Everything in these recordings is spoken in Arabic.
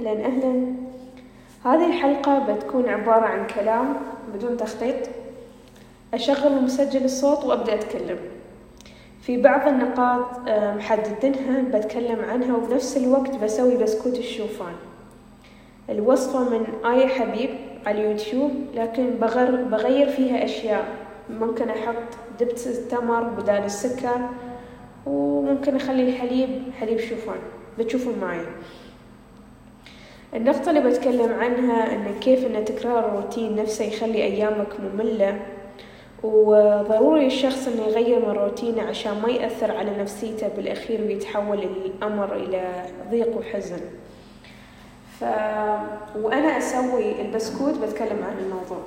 أهلا أهلا. هذه الحلقة بتكون عبارة عن كلام بدون تخطيط. أشغل مسجل الصوت وأبدأ أتكلم. في بعض النقاط محددينها بتكلم عنها وبنفس الوقت بسوي بسكوت الشوفان. الوصفة من آية حبيب على اليوتيوب لكن بغير فيها أشياء. ممكن أحط دبس التمر بدال السكر وممكن أخلي الحليب حليب شوفان. بتشوفون معي. النقطة اللي بتكلم عنها إن كيف إن تكرار الروتين نفسه يخلي أيامك مملة وضروري الشخص إنه يغير من روتينه عشان ما يأثر على نفسيته بالأخير ويتحول الأمر إلى ضيق وحزن. ف... وأنا أسوي البسكوت بتكلم عن الموضوع.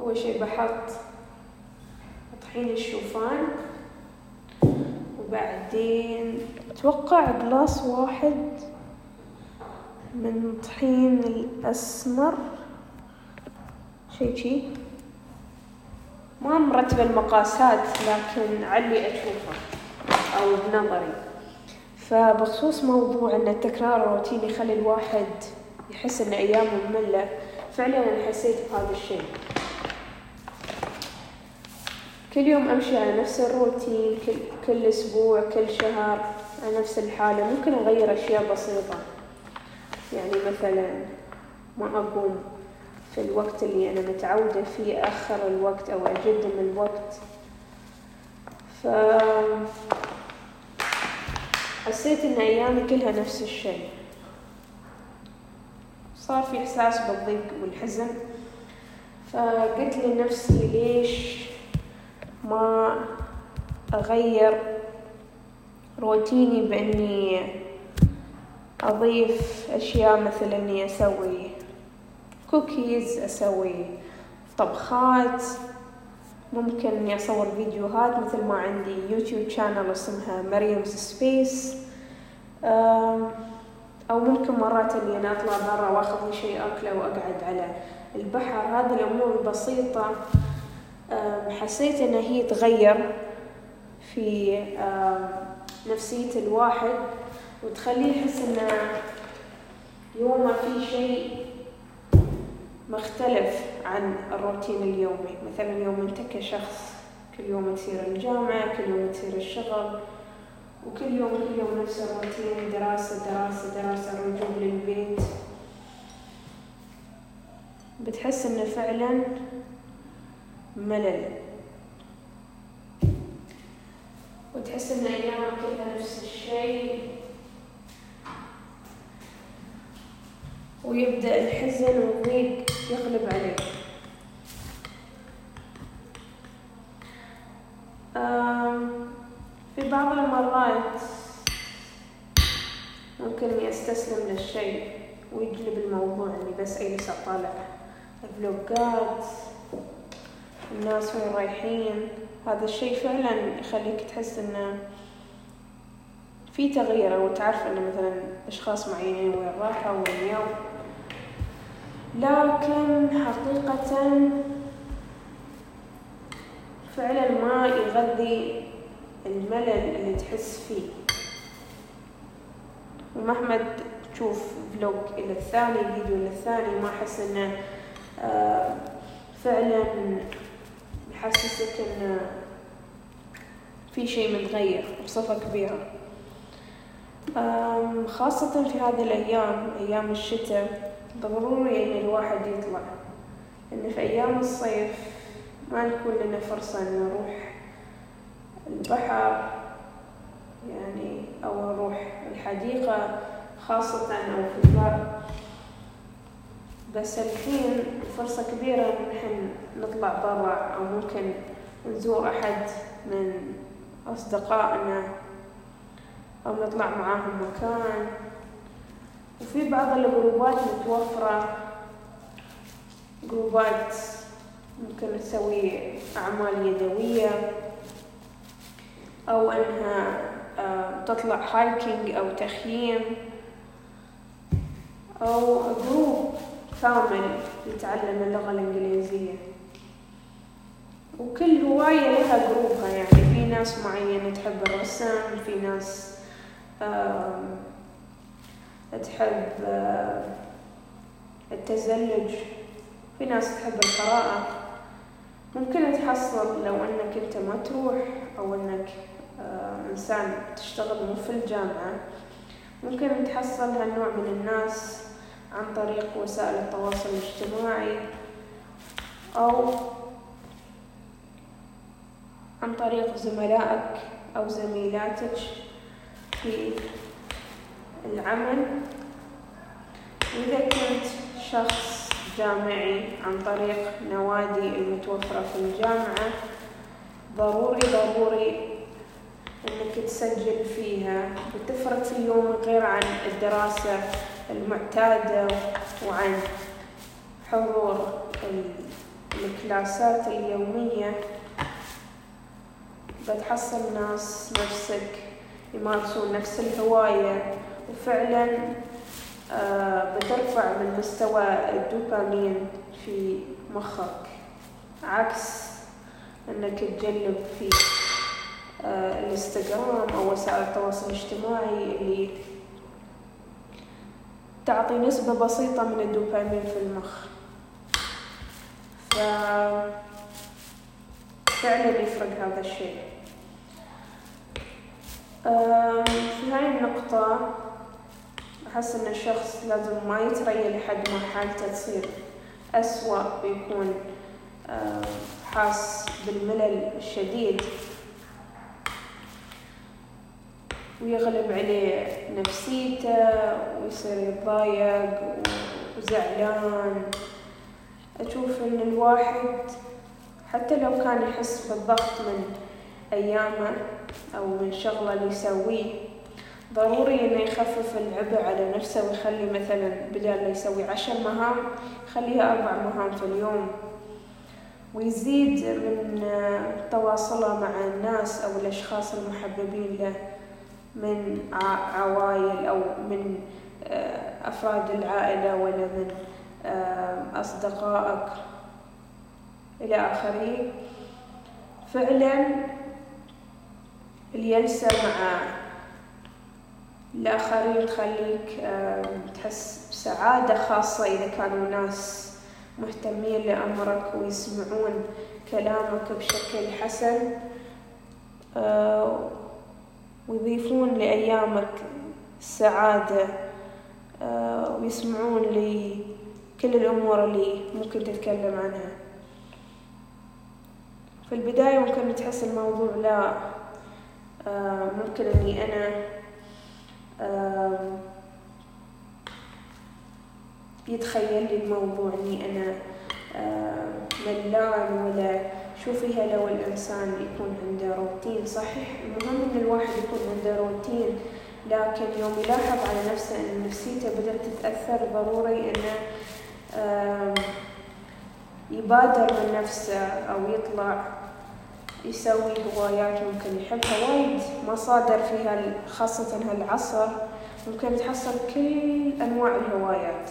أول شي بحط طحين الشوفان. وبعدين أتوقع جلاس واحد من طحين الأسمر. شي شي. ما مرتبة المقاسات لكن علي أشوفه أو بنظري. فبخصوص موضوع أن التكرار الروتين يخلي الواحد يحس أن أيامه مملة فعلا أنا حسيت بهذا الشيء. كل يوم أمشي على نفس الروتين كل, كل أسبوع كل شهر على نفس الحالة. ممكن أغير أشياء بسيطة. يعني مثلا ما أقوم في الوقت اللي أنا متعودة فيه أخر الوقت أو أقدم الوقت. ف حسيت إن أيامي كلها نفس الشيء. صار في إحساس بالضيق والحزن. فقلت لنفسي ليش ما أغير روتيني بإني أضيف أشياء مثل إني أسوي كوكيز أسوي طبخات. ممكن إني أصور فيديوهات مثل ما عندي YouTube channel اسمها Mariam's Space أو ممكن مرات إني أنا أطلع برا وأخذ لي شيء أكله وأقعد على البحر. هذه الأمور البسيطة حسيت إن هي تغير في نفسية الواحد وتخليه يحس إنه يومه في شيء مختلف عن الروتين اليومي. مثلا يوم أنت كشخص كل يوم تصير الجامعة كل يوم تصير الشغل وكل يوم كل يوم نفس الروتين دراسة دراسة دراسة رجوع للبيت. بتحس إنه فعلا ملل. وتحس إن أيامك كلها نفس الشيء. ويبدأ الحزن والضيق يغلب عليك. في بعض المرات ممكن إني أستسلم للشيء ويجلب الموضوع إني بس أجلس أطالع. فلوجات الناس وين رايحين. هذا الشيء فعلا يخليك تحس إنه في تغيير. أو تعرف انه مثلا أشخاص معينين وين راحوا وين يوم لكن حقيقة فعلا ما يغذي الملل اللي تحس فيه. ومهما تشوف فلوج إلى الثاني فيديو إلى الثاني ما أحس إنه آه فعلا يحسسك إن في شيء متغير بصفة كبيرة. خاصة في هذه الأيام أيام الشتاء ضروري إن الواحد يطلع. إن في أيام الصيف ما نكون لنا فرصة إن نروح البحر يعني أو نروح الحديقة خاصة أو في البر بس الحين فرصة كبيرة إن نحن نطلع برا أو ممكن نزور أحد من أصدقائنا أو نطلع معاهم مكان. وفي بعض الجروبات متوفرة. جروبات ممكن تسوي أعمال يدوية أو أنها آه، تطلع hiking أو تخييم أو group كامل يتعلم اللغة الإنجليزية. وكل هواية لها جروبها يعني في ناس معينة تحب الرسم في ناس تحب التزلج في ناس تحب القراءة. ممكن تحصل لو إنك أنت ما تروح أو إنك إنسان تشتغل مو في الجامعة ممكن تحصل هالنوع من الناس عن طريق وسائل التواصل الاجتماعي أو عن طريق زملائك أو زميلاتك في العمل. إذا كنت شخص جامعي عن طريق نوادي المتوفرة في الجامعة ضروري ضروري إنك تسجل فيها وتفرق في يومك غير عن الدراسة المعتادة وعن حضور الكلاسات اليومية. بتحصل ناس نفسك يمارسون نفس الهواية. وفعلا آه، بترفع من مستوى الدوبامين في مخك. عكس إنك تجلب في آه، الانستغرام أو وسائل التواصل الاجتماعي اللي تعطي نسبة بسيطة من الدوبامين في المخ. ف فعلا يفرق هذا الشيء. في هاي النقطة أحس إن الشخص لازم ما يتريى لحد ما حالته تصير أسوأ ويكون حاس بالملل الشديد. ويغلب عليه نفسيته ويصير يتضايق وزعلان. أشوف إن الواحد حتى لو كان يحس بالضغط من أيامه أو من شغله اللي يسويه ضروري إنه يخفف العبء على نفسه ويخلي مثلا بدل ما يسوي عشر مهام يخليها أربع مهام في اليوم. ويزيد من تواصله مع الناس أو الأشخاص المحببين له. من عوائل أو من آه، أفراد العائلة ولا من آه، أصدقائك إلى آخره. فعلا اليلسة مع الآخرين تخليك تحس بسعادة خاصة إذا كانوا ناس مهتمين لأمرك ويسمعون كلامك بشكل حسن. آه، ويضيفون لأيامك السعادة آه، ويسمعون لكل الأمور اللي ممكن تتكلم عنها. في البداية ممكن تحس الموضوع لا آه، ممكن إني أنا يتخيل لي الموضوع إني أنا ملان ولا شو فيها لو الإنسان يكون عنده روتين صحيح. المهم إن الواحد يكون عنده روتين لكن يوم يلاحظ على نفسه إن نفسيته بدأت تتأثر ضروري إنه يبادر من نفسه أو يطلع يسوي هوايات ممكن يحبها. وايد مصادر فيها خاصة هالعصر ممكن تحصل كل أنواع الهوايات.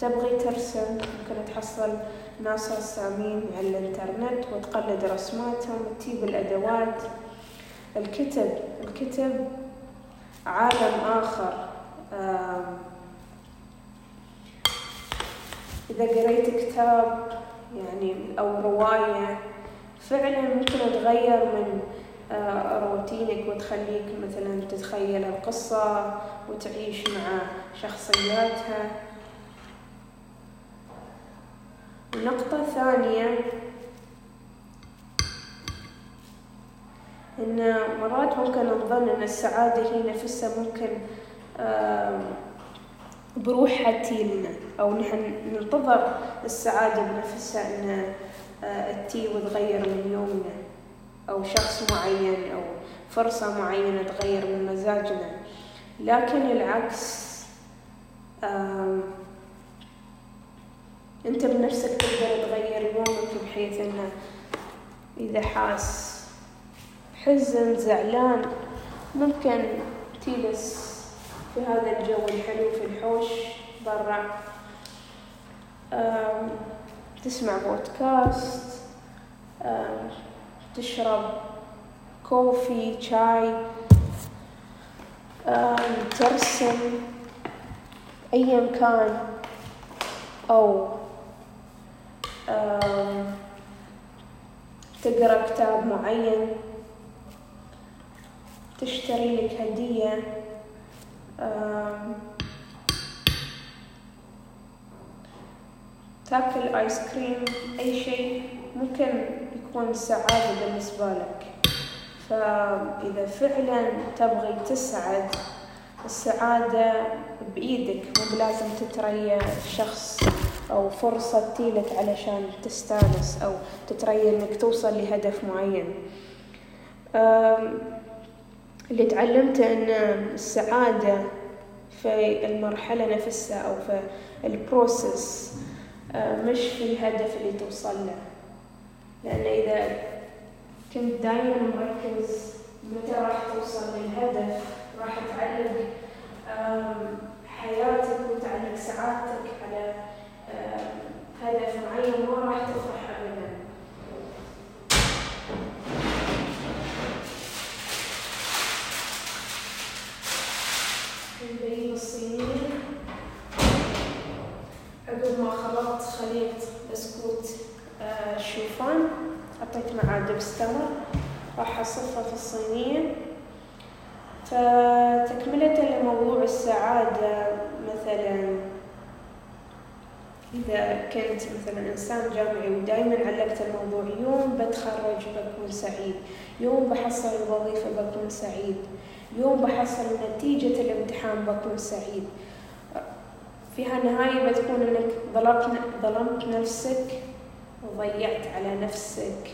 تبغي ترسم ممكن تحصل ناس رسامين على الإنترنت وتقلد رسماتهم وتجيب الأدوات. الكتب الكتب عالم آخر. إذا قريت كتاب يعني أو رواية فعلا ممكن تغير من آه، روتينك وتخليك مثلا تتخيل القصة وتعيش مع شخصياتها. النقطة ثانية. إن مرات ممكن نظن إن السعادة هي نفسها ممكن بروحها تيلنا أو نحن ننتظر السعادة بنفسها إن تي وتغير من يومنا أو شخص معين أو فرصة معينة تغير من مزاجنا. لكن العكس أنت بنفسك تقدر تغير يومك بحيث أنه إذا حاس حزن زعلان ممكن تجلس في هذا الجو الحلو في الحوش برا. تسمع بودكاست تشرب كوفي شاي ترسم أيا كان أو تقرأ كتاب معين تشتري لك هدية. تاكل آيس كريم أي شيء ممكن يكون سعادة بالنسبة لك. فإذا فعلا تبغي تسعد السعادة بإيدك مو بلازم تتريى شخص أو فرصة تجيلك علشان تستانس أو تتريى إنك توصل لهدف معين. اللي تعلمته إن السعادة في المرحلة نفسها أو في البروسس مش في الهدف اللي توصل له. لأن إذا كنت دايما مركز متى راح توصل للهدف راح تعلق حياتك وتعلق سعادتك على هدف معين ما راح تفرح أبدا. البريد الصينية عقب ما خلطت خليط بسكوت الشوفان حطيت معاه دبس تمر راح أصفه في الصينية. إذا كنت مثلا إنسان جامعي ودائما علقت الموضوع يوم بتخرج بكون سعيد يوم بحصل الوظيفة بكون سعيد يوم بحصل نتيجة الامتحان بكون سعيد. في النهاية بتكون إنك ظلمت ظلمت نفسك وضيعت على نفسك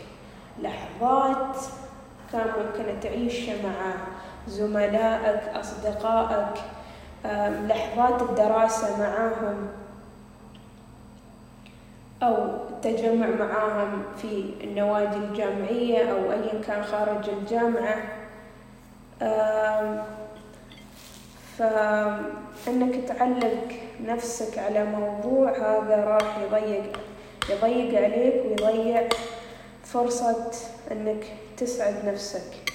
لحظات كان ممكن تعيشها مع زملائك أصدقائك لحظات الدراسة معاهم. أو التجمع معاهم في النوادي الجامعية أو أيا كان خارج الجامعة. فإنك تعلق نفسك على موضوع هذا راح يضيق يضيق عليك ويضيع فرصة إنك تسعد نفسك.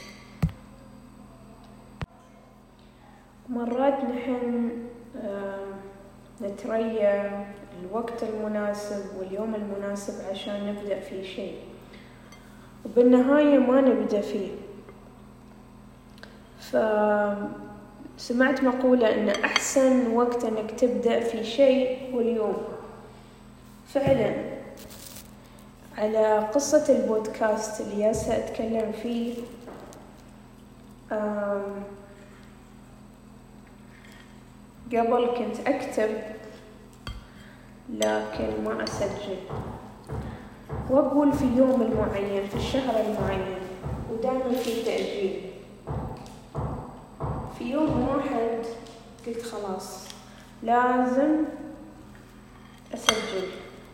مرات نحن نتريى الوقت المناسب واليوم المناسب عشان نبدأ في شيء. وبالنهاية ما نبدأ فيه. فسمعت مقولة إن أحسن وقت إنك تبدأ في شيء هو اليوم. فعلا. على قصة البودكاست اللي هسه أتكلم فيه قبل كنت أكتب لكن ما أسجل. وأقول في اليوم المعين في الشهر المعين ودائما في تأجيل في يوم واحد قلت خلاص لازم أسجل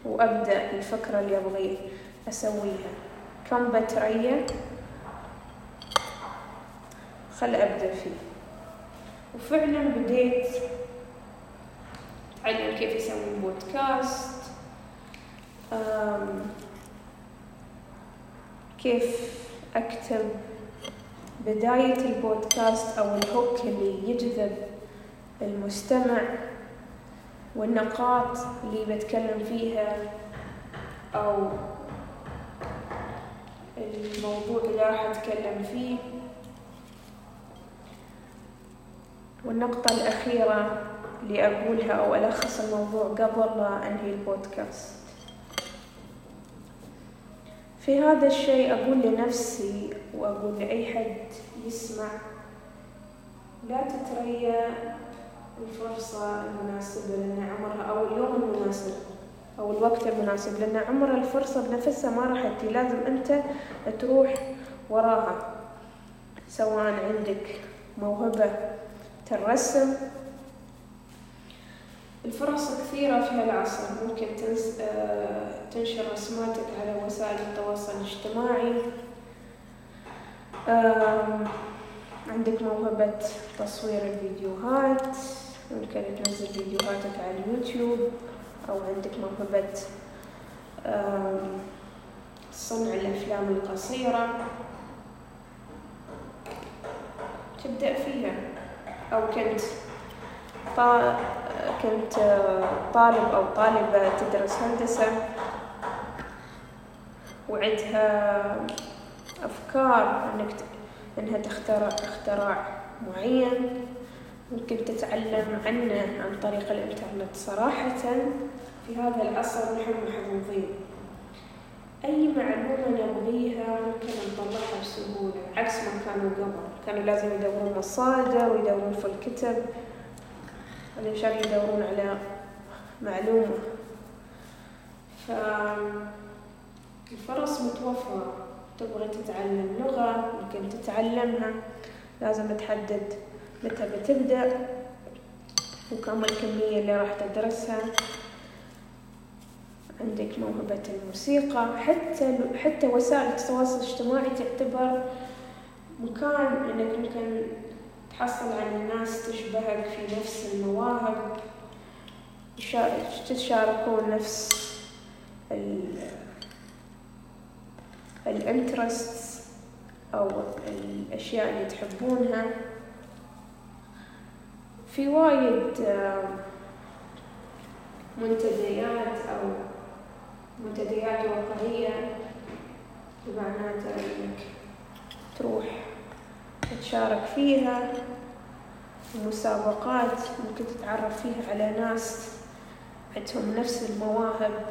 وأبدأ الفكرة اللي أبغي أسويها. كم بتريا خل أبدأ فيه. وفعلا بديت أتعلم كيف يسوي بودكاست كيف أكتب بداية البودكاست أو الهوك اللي يجذب المستمع والنقاط اللي بتكلم فيها أو الموضوع اللي راح أتكلم فيه. والنقطة الأخيرة اللي أقولها أو ألخص الموضوع قبل لا أنهي البودكاست. في هذا الشيء أقول لنفسي وأقول لأي حد يسمع لا تتريا الفرصة المناسبة لأن عمرها أو اليوم المناسب أو الوقت المناسب لأن عمر الفرصة بنفسها ما راح تجي لازم أنت تروح وراها سواء عندك موهبة الرسم الفرص كثيرة في هالعصر. ممكن تنس... آه، تنشر رسماتك على وسائل التواصل الاجتماعي. عندك موهبة تصوير الفيديوهات. ممكن تنزل فيديوهاتك على اليوتيوب. أو عندك موهبة صنع الأفلام القصيرة. تبدأ فيها. أو كنت كنت طالب أو طالبة تدرس هندسة. وعندها أفكار إنك إنها تخترع اختراع معين. ممكن تتعلم عنه عن طريق الإنترنت صراحة. في هذا العصر نحن محظوظين أي معلومة نبغيها ممكن نطلعها بسهولة عكس ما كانوا قبل. كانوا لازم يدورون مصادر ويدورون في الكتب. علشان يدورون على معلومة. فالفرص متوفرة. تبغي تتعلم لغة ممكن تتعلمها. لازم تحدد متى بتبدأ وكم الكمية اللي راح تدرسها. عندك موهبة الموسيقى. حتى حتى وسائل التواصل الاجتماعي تعتبر مكان إنك ممكن تحصل على ناس تشبهك في نفس المواهب تتشاركون نفس الانترست أو الأشياء اللي تحبونها. في وايد منتديات أو منتديات واقعية بمعناتها انك تروح تشارك فيها مسابقات ممكن تتعرف فيها على ناس عندهم نفس المواهب.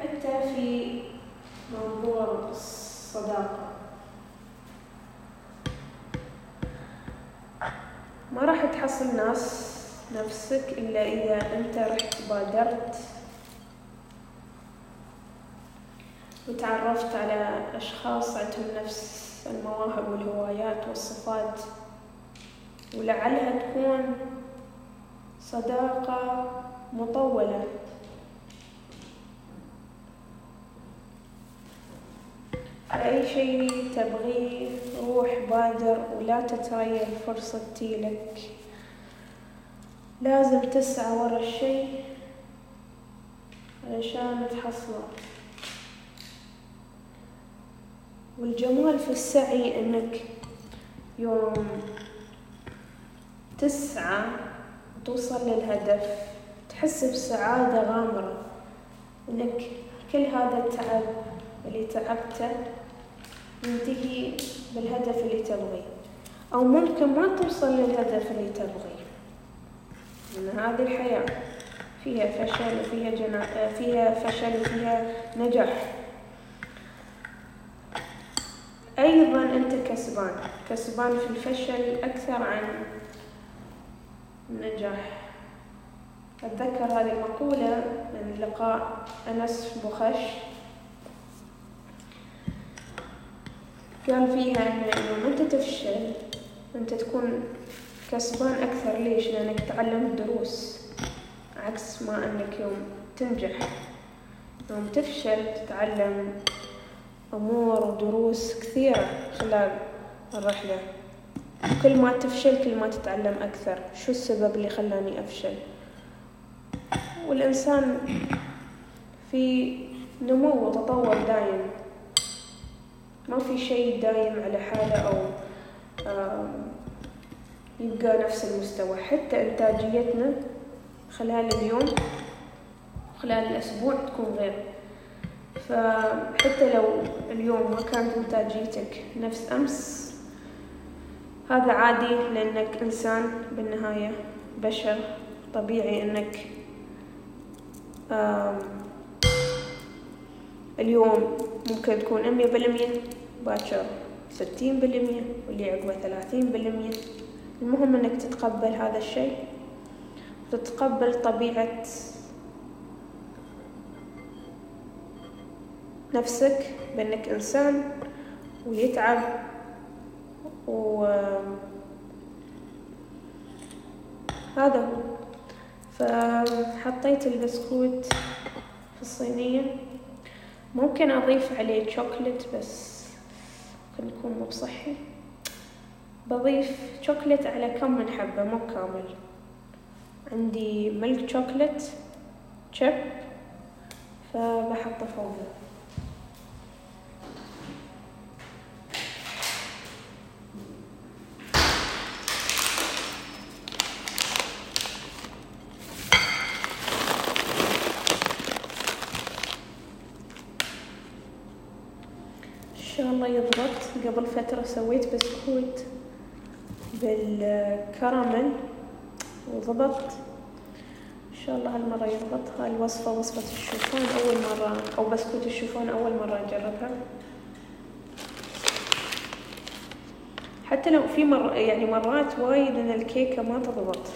حتى في موضوع الصداقة. ما راح تحصل ناس نفسك إلا إذا أنت رحت بادرت وتعرفت على أشخاص عندهم نفس المواهب والهوايات والصفات. ولعلها تكون صداقة مطولة. أي شيء تبغيه روح بادر ولا تتريا الفرصة تجيلك. لازم تسعى ورا الشيء علشان تحصله. والجمال في السعي إنك يوم تسعى وتوصل للهدف تحس بسعادة غامرة إنك كل هذا التعب اللي تعبته ينتهي بالهدف اللي تبغيه أو ممكن ما توصل للهدف اللي تبغيه. لأن هذه الحياة فيها فشل وفيها جنا... فيها فشل وفيها نجاح. أيضا أنت كسبان. كسبان في الفشل أكثر عن النجاح. أتذكر هذه المقولة من لقاء أنس بوخش. قال فيها أن يوم أنت تفشل أنت تكون كسبان أكثر. ليش؟ لأنك تعلمت دروس عكس ما أنك يوم تنجح. يوم تفشل تتعلم أمور ودروس كثيرة خلال الرحلة. كل ما تفشل كل ما تتعلم أكثر. شو السبب اللي خلاني أفشل؟ والإنسان في نمو وتطور دايم. ما في شيء دايم على حاله أو يبقى نفس المستوى. حتى إنتاجيتنا خلال اليوم خلال الأسبوع تكون غير. فحتى لو اليوم ما كانت إنتاجيتك نفس أمس هذا عادي لأنك إنسان بالنهاية بشر. طبيعي أنك اليوم ممكن تكون مية بالمية باكر ستين بالمية واللي عقبه ثلاثين بالمية. المهم أنك تتقبل هذا الشيء تتقبل طبيعة نفسك بأنك إنسان ويتعب و هذا هو. فحطيت البسكوت في الصينية. ممكن أضيف عليه شوكلت بس ممكن يكون مو بصحي. بضيف شوكلت على كم من حبة مو كامل عندي ملك شوكلت شيب فبحطه فوقه قبل فترة سويت بسكوت بالكراميل وضبط. إن شاء الله هالمرة يضبط. هاي الوصفة وصفة الشوفان. أول مرة أو بسكوت الشوفان أول مرة أجربها. حتى لو في مر يعني مرات وايد إن الكيكة ما تضبط.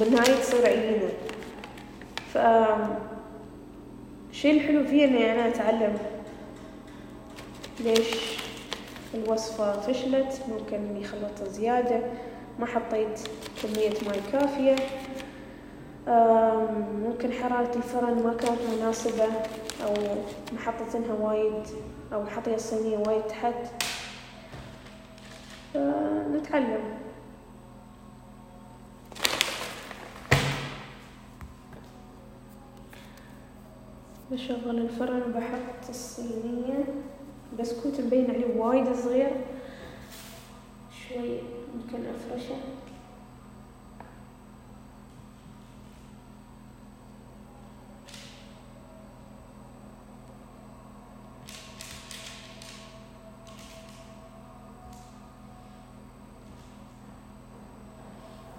بالنهاية تصير عينة ف الحلو فيه إني أنا أتعلم ليش الوصفة فشلت؟ ممكن إني خلطت زيادة. ما حطيت كمية ماي كافية. ممكن حرارة الفرن ما كانت مناسبة أو ما حطيتنها وايد أو حطيت الصينية وايد تحت. نتعلم. بشغل الفرن وبحط الصينية. بسكوت مبين عليه وايد صغير شوي ممكن أفرشه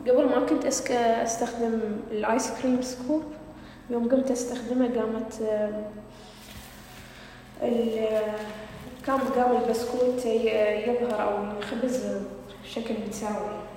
قبل ما كنت أسك... أستخدم الآيس كريم سكوب يوم قمت أستخدمه قامت. كان قام البسكوت يظهر أو يخبز بشكل متساوي.